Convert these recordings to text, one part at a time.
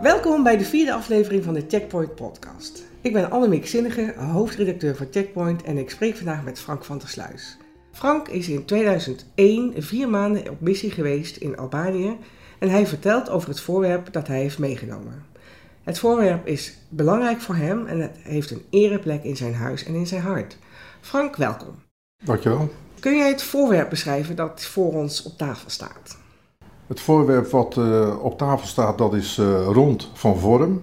Welkom bij de vierde aflevering van de Checkpoint podcast. Ik ben Annemiek Zinnige, hoofdredacteur van Checkpoint en ik spreek vandaag met Frank van der Sluis. Frank is in 2001 vier maanden op missie geweest in Albanië en hij vertelt over het voorwerp dat hij heeft meegenomen. Het voorwerp is belangrijk voor hem en het heeft een ereplek in zijn huis en in zijn hart. Frank, welkom. Dankjewel. Kun jij het voorwerp beschrijven dat voor ons op tafel staat? Het voorwerp wat uh, op tafel staat, dat is uh, rond van vorm.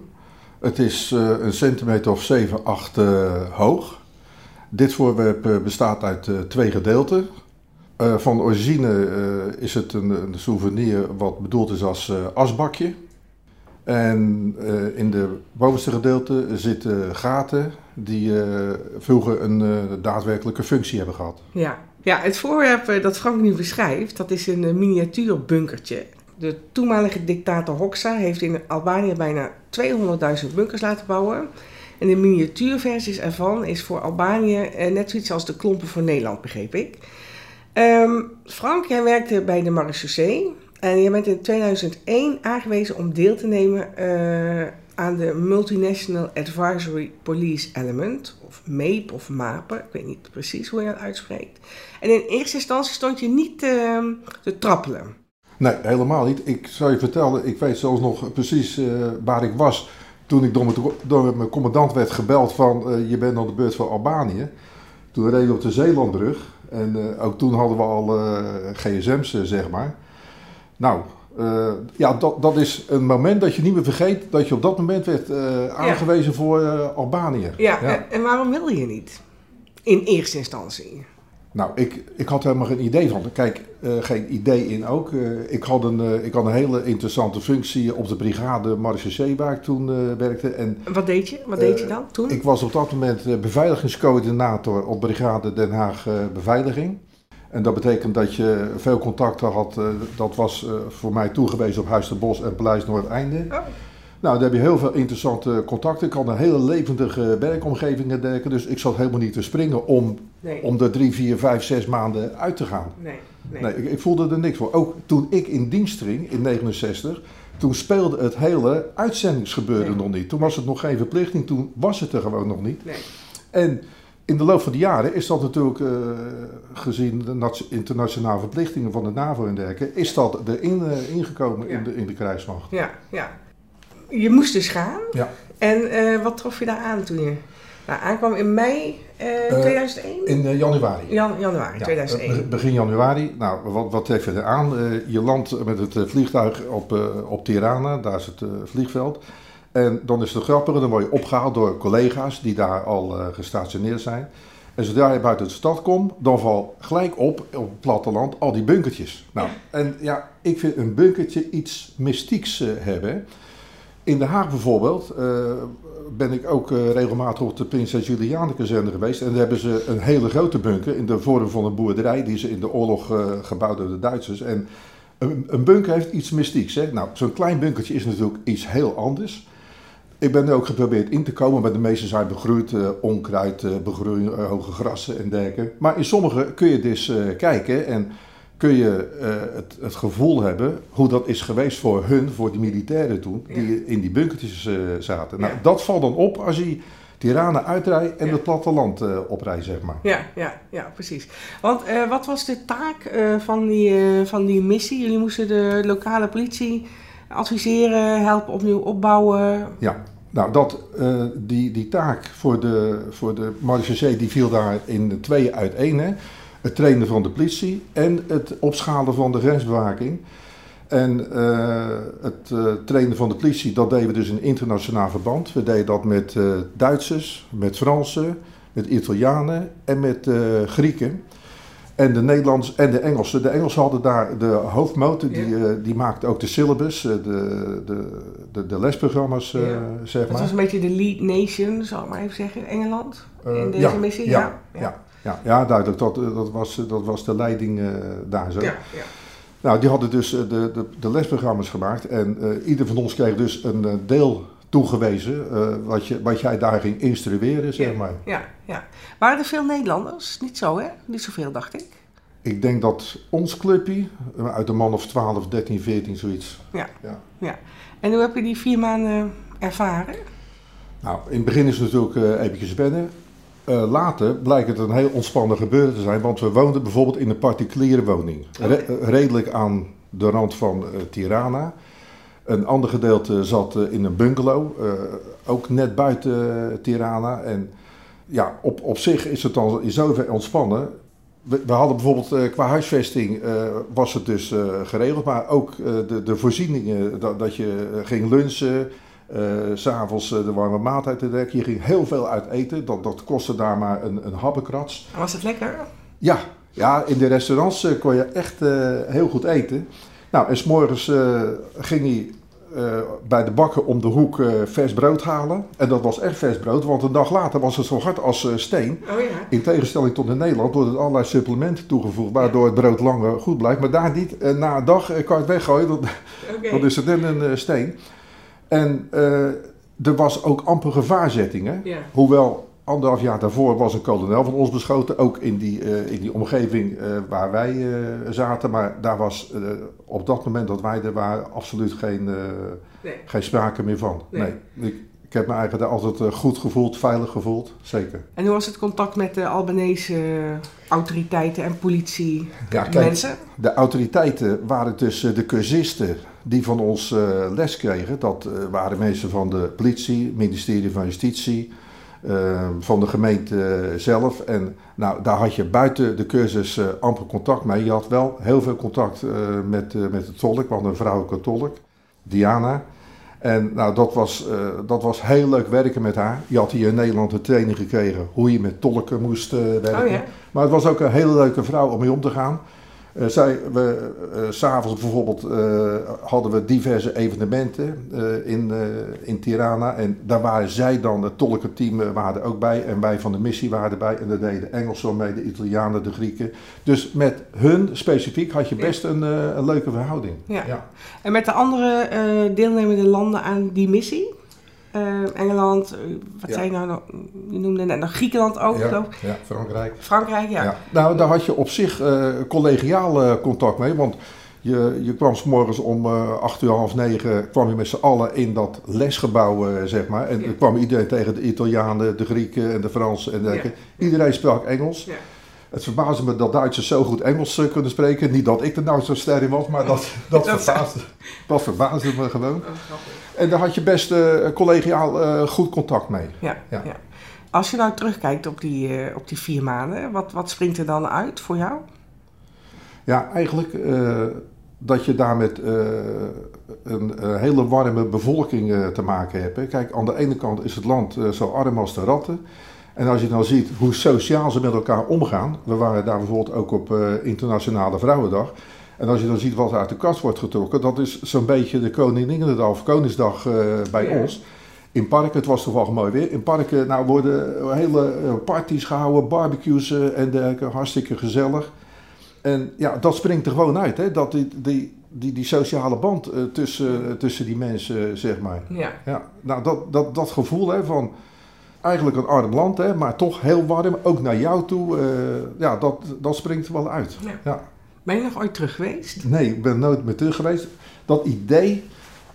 Het is uh, een centimeter of 7, 8 hoog. Dit voorwerp bestaat uit twee gedeelten. van origine is het een, een, souvenir wat bedoeld is als asbakje. En in de bovenste gedeelte zitten gaten die vroeger een daadwerkelijke functie hebben gehad. Ja, ja, het voorwerp dat Frank nu beschrijft, dat is een miniatuurbunkertje. De toenmalige dictator Hoxha heeft in Albanië bijna 200.000 bunkers laten bouwen. En de miniatuurversies ervan is voor Albanië eh, net zoiets als de klompen voor Nederland, begreep ik. Um, Frank, jij werkte bij de marechaussee en je bent in 2001 aangewezen om deel te nemen aan de Multinational Advisory Police Element, of MAPE of MAPE, ik weet niet precies hoe je dat uitspreekt. En in eerste instantie stond je niet uh, te trappelen. Nee, helemaal niet. Ik zou je vertellen, ik weet zelfs nog precies uh, waar ik was toen ik door mijn, mijn commandant werd gebeld van uh, je bent aan de beurt van Albanië. Toen reden we op de Zeelandbrug en uh, ook toen hadden we al gsm's, zeg maar. Nou, ja, dat, dat is een moment dat je niet meer vergeet dat je op dat moment werd aangewezen ja. voor Albanië. Ja, ja. En, waarom wilde je niet? In eerste instantie. Nou, ik, ik had helemaal geen idee van. Kijk, uh, geen idee in ook. Uh, ik, had een, uh, ik had een hele interessante functie op de brigade Marechaussee waar ik toen werkte. En, Wat deed je? Wat deed je dan toen? Ik was op dat moment beveiligingscoördinator op brigade Den Haag Beveiliging. En dat betekent dat je veel contacten had. dat was voor mij toegewezen op Huis de Bos en Paleis Noordeinde. Oh. Nou, daar heb je heel veel interessante contacten. Ik kan een hele levendige werkomgeving denken. Dus ik zat helemaal niet te springen om, nee. om er drie, vier, vijf, zes maanden uit te gaan. Nee, nee. nee ik, ik, voelde er niks voor. Ook toen ik in dienst ging in 69, toen speelde het hele uitzendingsgebeuren nog niet. Toen was het nog geen verplichting, toen was het er gewoon nog niet. En in de loop van de jaren is dat natuurlijk, uh, gezien de internationale verplichtingen van de NAVO en dergelijke, is dat erin uh, ingekomen ja. in, de, in de krijgsmacht. Ja, ja je moest dus gaan. Ja. En uh, wat trof je daar aan toen je aankwam in mei uh, 2001? In januari. Jan, januari ja, 2001. Begin januari. Nou, wat, wat tref je er aan? je landt met het vliegtuig op, op Tirana, daar is het vliegveld. En dan is het grappige, dan word je opgehaald door collega's die daar al gestationeerd zijn. En zodra je buiten de stad komt, dan valt gelijk op, op het platteland, al die bunkertjes. Nou, en ja, ik vind een bunkertje iets mystieks hebben. In Den Haag bijvoorbeeld uh, ben ik ook uh, regelmatig op de Prinses Juliane kazerne geweest. En daar hebben ze een hele grote bunker in de vorm van een boerderij die ze in de oorlog uh, gebouwd door de Duitsers. En een, een bunker heeft iets mystieks. Hè? Nou, zo'n klein bunkertje is natuurlijk iets heel anders. Ik ben er ook geprobeerd in te komen, maar de meeste zijn begroeid, onkruid, begroeien, hoge grassen en dergelijke. Maar in sommige kun je dus kijken en kun je uh, het, het, gevoel hebben hoe dat is geweest voor hun, voor die militairen toen, die in die bunkertjes uh, zaten. Nou, dat valt dan op als je Tirana uitrijdt en het platteland uh, oprijdt, zeg maar. Ja, ja, ja precies. Want wat was de taak van, die, van die missie? Jullie moesten de lokale politie adviseren, helpen opnieuw opbouwen. Ja, nou, dat, die, die taak voor de, voor de Marechaussee die viel daar in tweeën uiteen. Hè het trainen van de politie en het opschalen van de grensbewaking. En uh, het uh, trainen van de politie, dat deden we dus in internationaal verband. We deden dat met Duitsers, met Fransen, met Italianen en met Grieken. En de Nederlanders en de Engelsen. De Engelsen hadden daar de hoofdmotor, die, ja. die maakte ook de syllabus, de, de, de, de lesprogramma's, ja. zeg maar. Dat was een beetje de lead nation, zal ik maar even zeggen, Engeland, in deze missie? ja. ja. Ja, ja duidelijk. Dat, eh, dat, was, dat was de leiding uh, daar zo. Ja, ja. Nou, die hadden dus de, de, de lesprogramma's gemaakt. En uh, ieder van ons kreeg dus een deel toegewezen uh, wat, je, wat jij daar ging instrueren, zeg ja, maar. Ja, ja. Waren er veel Nederlanders? Niet zo, hè? Niet zoveel, dacht ik. Ik denk dat ons clubje, eh, uit de man of 12, 13, 14, zoiets. Ja. ja. En hoe heb je die vier maanden ervaren? Nou, in het begin is het natuurlijk uh, eventjes wennen. Uh, later blijkt het een heel ontspannen gebeuren te zijn, want we woonden bijvoorbeeld in een particuliere woning. redelijk aan de rand van Tirana. Een ander gedeelte zat in een bungalow, ook net buiten Tirana. En ja, op, op zich is het dan in zover ontspannen. We, we hadden bijvoorbeeld qua huisvesting was het dus geregeld, maar ook de, de voorzieningen, dat, dat je ging lunchen, uh, S'avonds uh, de warme maaltijd te dekken. Je ging heel veel uit eten. Dat, dat kostte daar maar een, een. Was het lekker? Ja, ja in de restaurants uh, kon je echt heel goed eten. Nou, en s'morgens ging hij bij de bakker om de hoek vers brood halen. En dat was echt vers brood, want een dag later was het zo hard als steen. Oh, ja. In tegenstelling tot in Nederland worden er allerlei supplementen toegevoegd, waardoor het brood langer goed blijft. Maar daar niet. na een dag kan je het weggooien, dan, okay. dan is het net een steen. En er was ook amper gevaarzetting. Hè? Ja. Hoewel anderhalf jaar daarvoor was een kolonel van ons beschoten, ook in die, uh, in die omgeving uh, waar wij zaten. Maar daar was op dat moment dat wij er waren absoluut geen, nee. geen sprake meer van. Nee. nee. Ik, ik heb me eigenlijk daar altijd goed gevoeld, veilig gevoeld, zeker. En hoe was het contact met de Albanese autoriteiten en politie ja, kijk, mensen? De autoriteiten waren tussen de cursisten die van ons les kregen. Dat waren mensen van de politie, ministerie van Justitie, uh, van de gemeente zelf. En nou, daar had je buiten de cursus amper contact mee. Je had wel heel veel contact met, met de tolk, want een vrouwelijke tolk, Diana. En nou, dat, was, dat was heel leuk werken met haar. Je had hier in Nederland een training gekregen hoe je met tolken moest werken. Oh, ja. Maar het was ook een hele leuke vrouw om mee om te gaan. Uh, zij, we, uh, s'avonds bijvoorbeeld uh, hadden we diverse evenementen in, in Tirana. En daar waren zij dan, het tolkenteam waren er ook bij. En wij van de missie waren erbij. En daar deden de Engelsen mee, de Italianen, de Grieken. Dus met hun specifiek had je best een, een leuke verhouding. Ja. ja. En met de andere deelnemende landen aan die missie? Uh, Engeland, wat ja. zei je nou, je noemde net nog Griekenland ook, ja, geloof ik. Ja, Frankrijk. Frankrijk, ja. ja. Nou, daar had je op zich uh, collegiaal contact mee, want je, je kwam s morgens om acht uur, half negen, kwam je met z'n allen in dat lesgebouw, zeg maar. En ja. kwam iedereen tegen de Italianen, de Grieken en de Fransen en dergelijke. Iedereen sprak Engels. Het verbaasde me dat Duitsers zo goed Engels kunnen spreken. Niet dat ik er nou zo ster in was, maar dat, dat, dat, verbaasde, dat verbaasde me gewoon. En daar had je best uh, collegiaal uh, goed contact mee. Ja, ja. ja, Als je nou terugkijkt op die, uh, op die vier maanden, wat, wat springt er dan uit voor jou? Ja, eigenlijk dat je daar met een hele warme bevolking te maken hebt. Kijk, aan de ene kant is het land zo arm als de ratten. En als je nou ziet hoe sociaal ze met elkaar omgaan. We waren daar bijvoorbeeld ook op Internationale Vrouwendag. En als je dan ziet wat er uit de kast wordt getrokken, dat is zo'n beetje de Koninginnedag of Koningsdag uh, bij ja. ons. In parken, het was toevallig mooi weer. In parken nou, worden hele parties gehouden, barbecues uh, en dergelijke, hartstikke gezellig. En ja, dat springt er gewoon uit, hè? dat die, die, die, die sociale band tussen, tussen die mensen, zeg maar. Ja. ja nou, dat, dat, dat gevoel hè, van eigenlijk een arm land, hè, maar toch heel warm, ook naar jou toe, ja, dat, dat springt wel uit. Ja. ja. Ben je nog ooit terug geweest? Nee, ik ben nooit meer terug geweest. Dat idee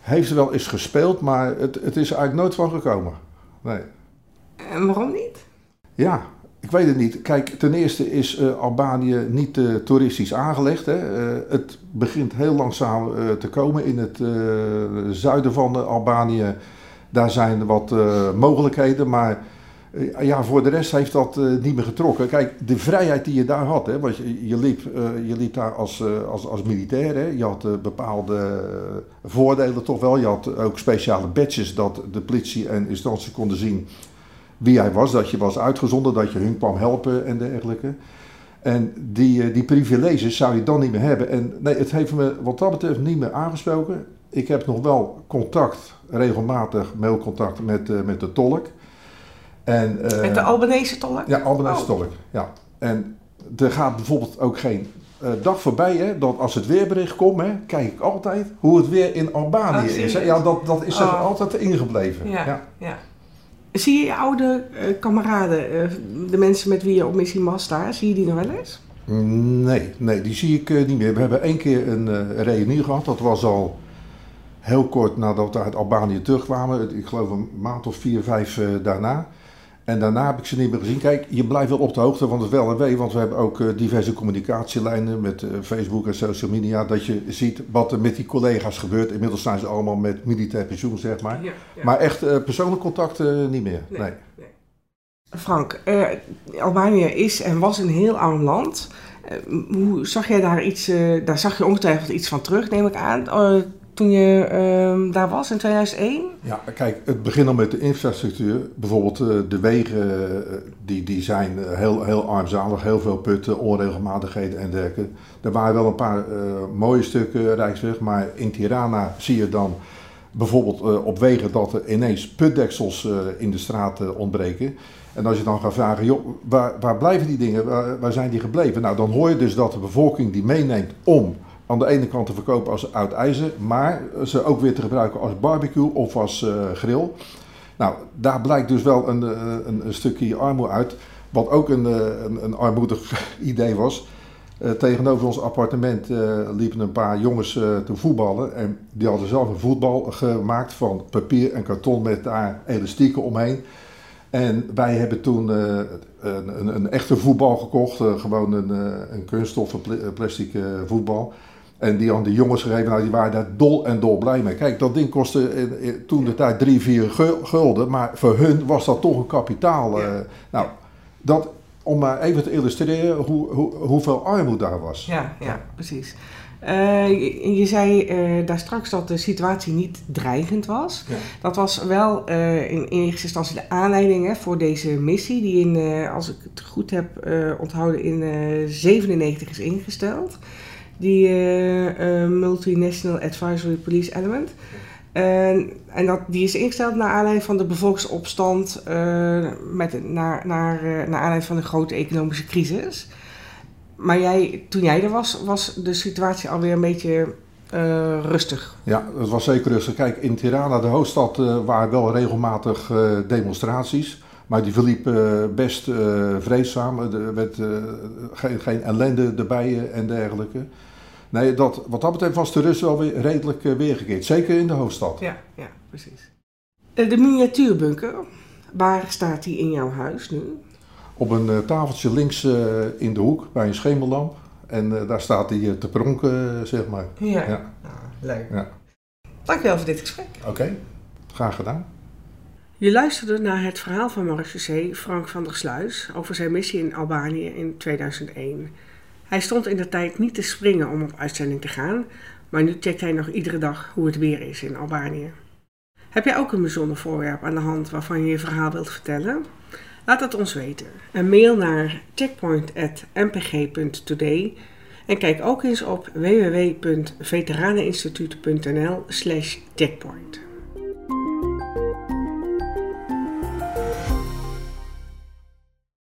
heeft er wel eens gespeeld, maar het, het is er eigenlijk nooit van gekomen. Nee. En waarom niet? Ja, ik weet het niet. Kijk, ten eerste is uh, Albanië niet uh, toeristisch aangelegd. Hè. Uh, het begint heel langzaam te komen in het zuiden van Albanië. Daar zijn wat mogelijkheden, maar eh, ja, voor de rest heeft dat uh, niet meer getrokken. Kijk, de vrijheid die je daar had, hè, want je, liep, je liep daar als, als, als militair, hè, je had bepaalde voordelen toch wel. Je had ook speciale badges dat de politie en instanties konden zien wie hij was, dat je was uitgezonden, dat je hun kwam helpen en dergelijke. En die, die privileges zou je dan niet meer hebben. En nee, het heeft me wat dat betreft niet meer aangesproken. Ik heb nog wel contact, regelmatig mailcontact met, met de tolk. En, uh, Met de Albanese tolk? Ja, Albanese oh. tolk. Ja. En er gaat bijvoorbeeld ook geen uh, dag voorbij hè, dat als het weerbericht komt, hè, kijk ik altijd hoe het weer in Albanië oh, is. Hè. Ja, dat, dat is er oh. altijd ingebleven. Ja, ja. ja. Zie je je oude uh, kameraden, de mensen met wie je op missie was daar, zie je die nog wel eens? Nee, nee, die zie ik niet meer. We hebben één keer een reunie gehad. Dat was al heel kort nadat we uit Albanië terugkwamen. Ik geloof een maand of vier, vijf daarna. En daarna heb ik ze niet meer gezien. Kijk, je blijft wel op de hoogte van het wel en wee, want we hebben ook uh, diverse communicatielijnen met uh, Facebook en social media, dat je ziet wat er met die collega's gebeurt. Inmiddels zijn ze allemaal met militair pensioen, zeg maar. Ja, ja. Maar echt uh, persoonlijk contact niet meer. Nee. nee. nee. Frank, Albanië is en was een heel arm land. hoe zag jij daar iets, daar zag je ongetwijfeld iets van terug, neem ik aan toen je uh, daar was in 2001? Ja, kijk, het begint al met de infrastructuur. Bijvoorbeeld uh, de wegen, uh, die, die zijn eh, heel, heel armzalig, heel veel putten, onregelmatigheden en dergelijke. Er waren wel een paar mooie stukken Rijksweg, maar in Tirana zie je dan bijvoorbeeld op wegen dat er ineens putdeksels in de straat ontbreken. En als je dan gaat vragen, joh, waar, waar blijven die dingen, waar, waar zijn die gebleven? Nou, dan hoor je dus dat de bevolking die meeneemt om aan de ene kant te verkopen als oud ijzer, maar ze ook weer te gebruiken als barbecue of als uh, grill. Nou, daar blijkt dus wel een, eh, een, een stukje armoede uit. Wat ook een, eh, een, een armoedig idee was. Tegenover ons appartement liepen een paar jongens te voetballen. En die hadden zelf een voetbal gemaakt van papier en karton met daar elastieken omheen. En wij hebben toen een, een, een, echte voetbal gekocht. gewoon een, een kunststoffen plastic voetbal. En die aan de jongens gegeven, nou, die waren daar dol en dol blij mee. Kijk, dat ding kostte toen de tijd 3, 4 gulden, maar voor hun was dat toch een kapitaal. Ja. Uh, nou, dat, om maar even te illustreren hoe, hoe, hoeveel armoede daar was. Ja, ja, precies. Uh, je, je, zei uh, daar straks dat de situatie niet dreigend was. Ja. Dat was wel uh, in, in eerste instantie de aanleiding hè, voor deze missie, die in, als ik het goed heb onthouden, in 97 is ingesteld die uh, Multinational Advisory Police Element. En, en dat, die is ingesteld naar aanleiding van de bevolkingsopstand, uh, met, naar, naar, naar aanleiding van de grote economische crisis. Maar jij, toen jij er was, was de situatie alweer een beetje rustig. Ja, het was zeker rustig. Kijk, in Tirana, de hoofdstad, waren wel regelmatig demonstraties. Maar die verliep best vreedzaam. Er werd geen, geen ellende erbij en dergelijke. Nee, dat, wat dat betreft was de rust wel weer redelijk uh, weergekeerd. Zeker in de hoofdstad. Ja, ja precies. Uh, de miniatuurbunker, waar staat die in jouw huis nu? Op een uh, tafeltje links in de hoek bij een schemerlamp. En daar staat hij te pronken, zeg maar. Ja, ja. Ah, leuk. Ja. Dankjewel voor dit gesprek. Oké, graag gedaan. Je luisterde naar het verhaal van marechaussee Frank van der Sluis over zijn missie in Albanië in 2001. Hij stond in de tijd niet te springen om op uitzending te gaan, maar nu checkt hij nog iedere dag hoe het weer is in Albanië. Heb jij ook een bijzonder voorwerp aan de hand waarvan je je verhaal wilt vertellen? Laat het ons weten. Een mail naar checkpoint.mpg.today en kijk ook eens op www.veteraneninstituut.nl/checkpoint.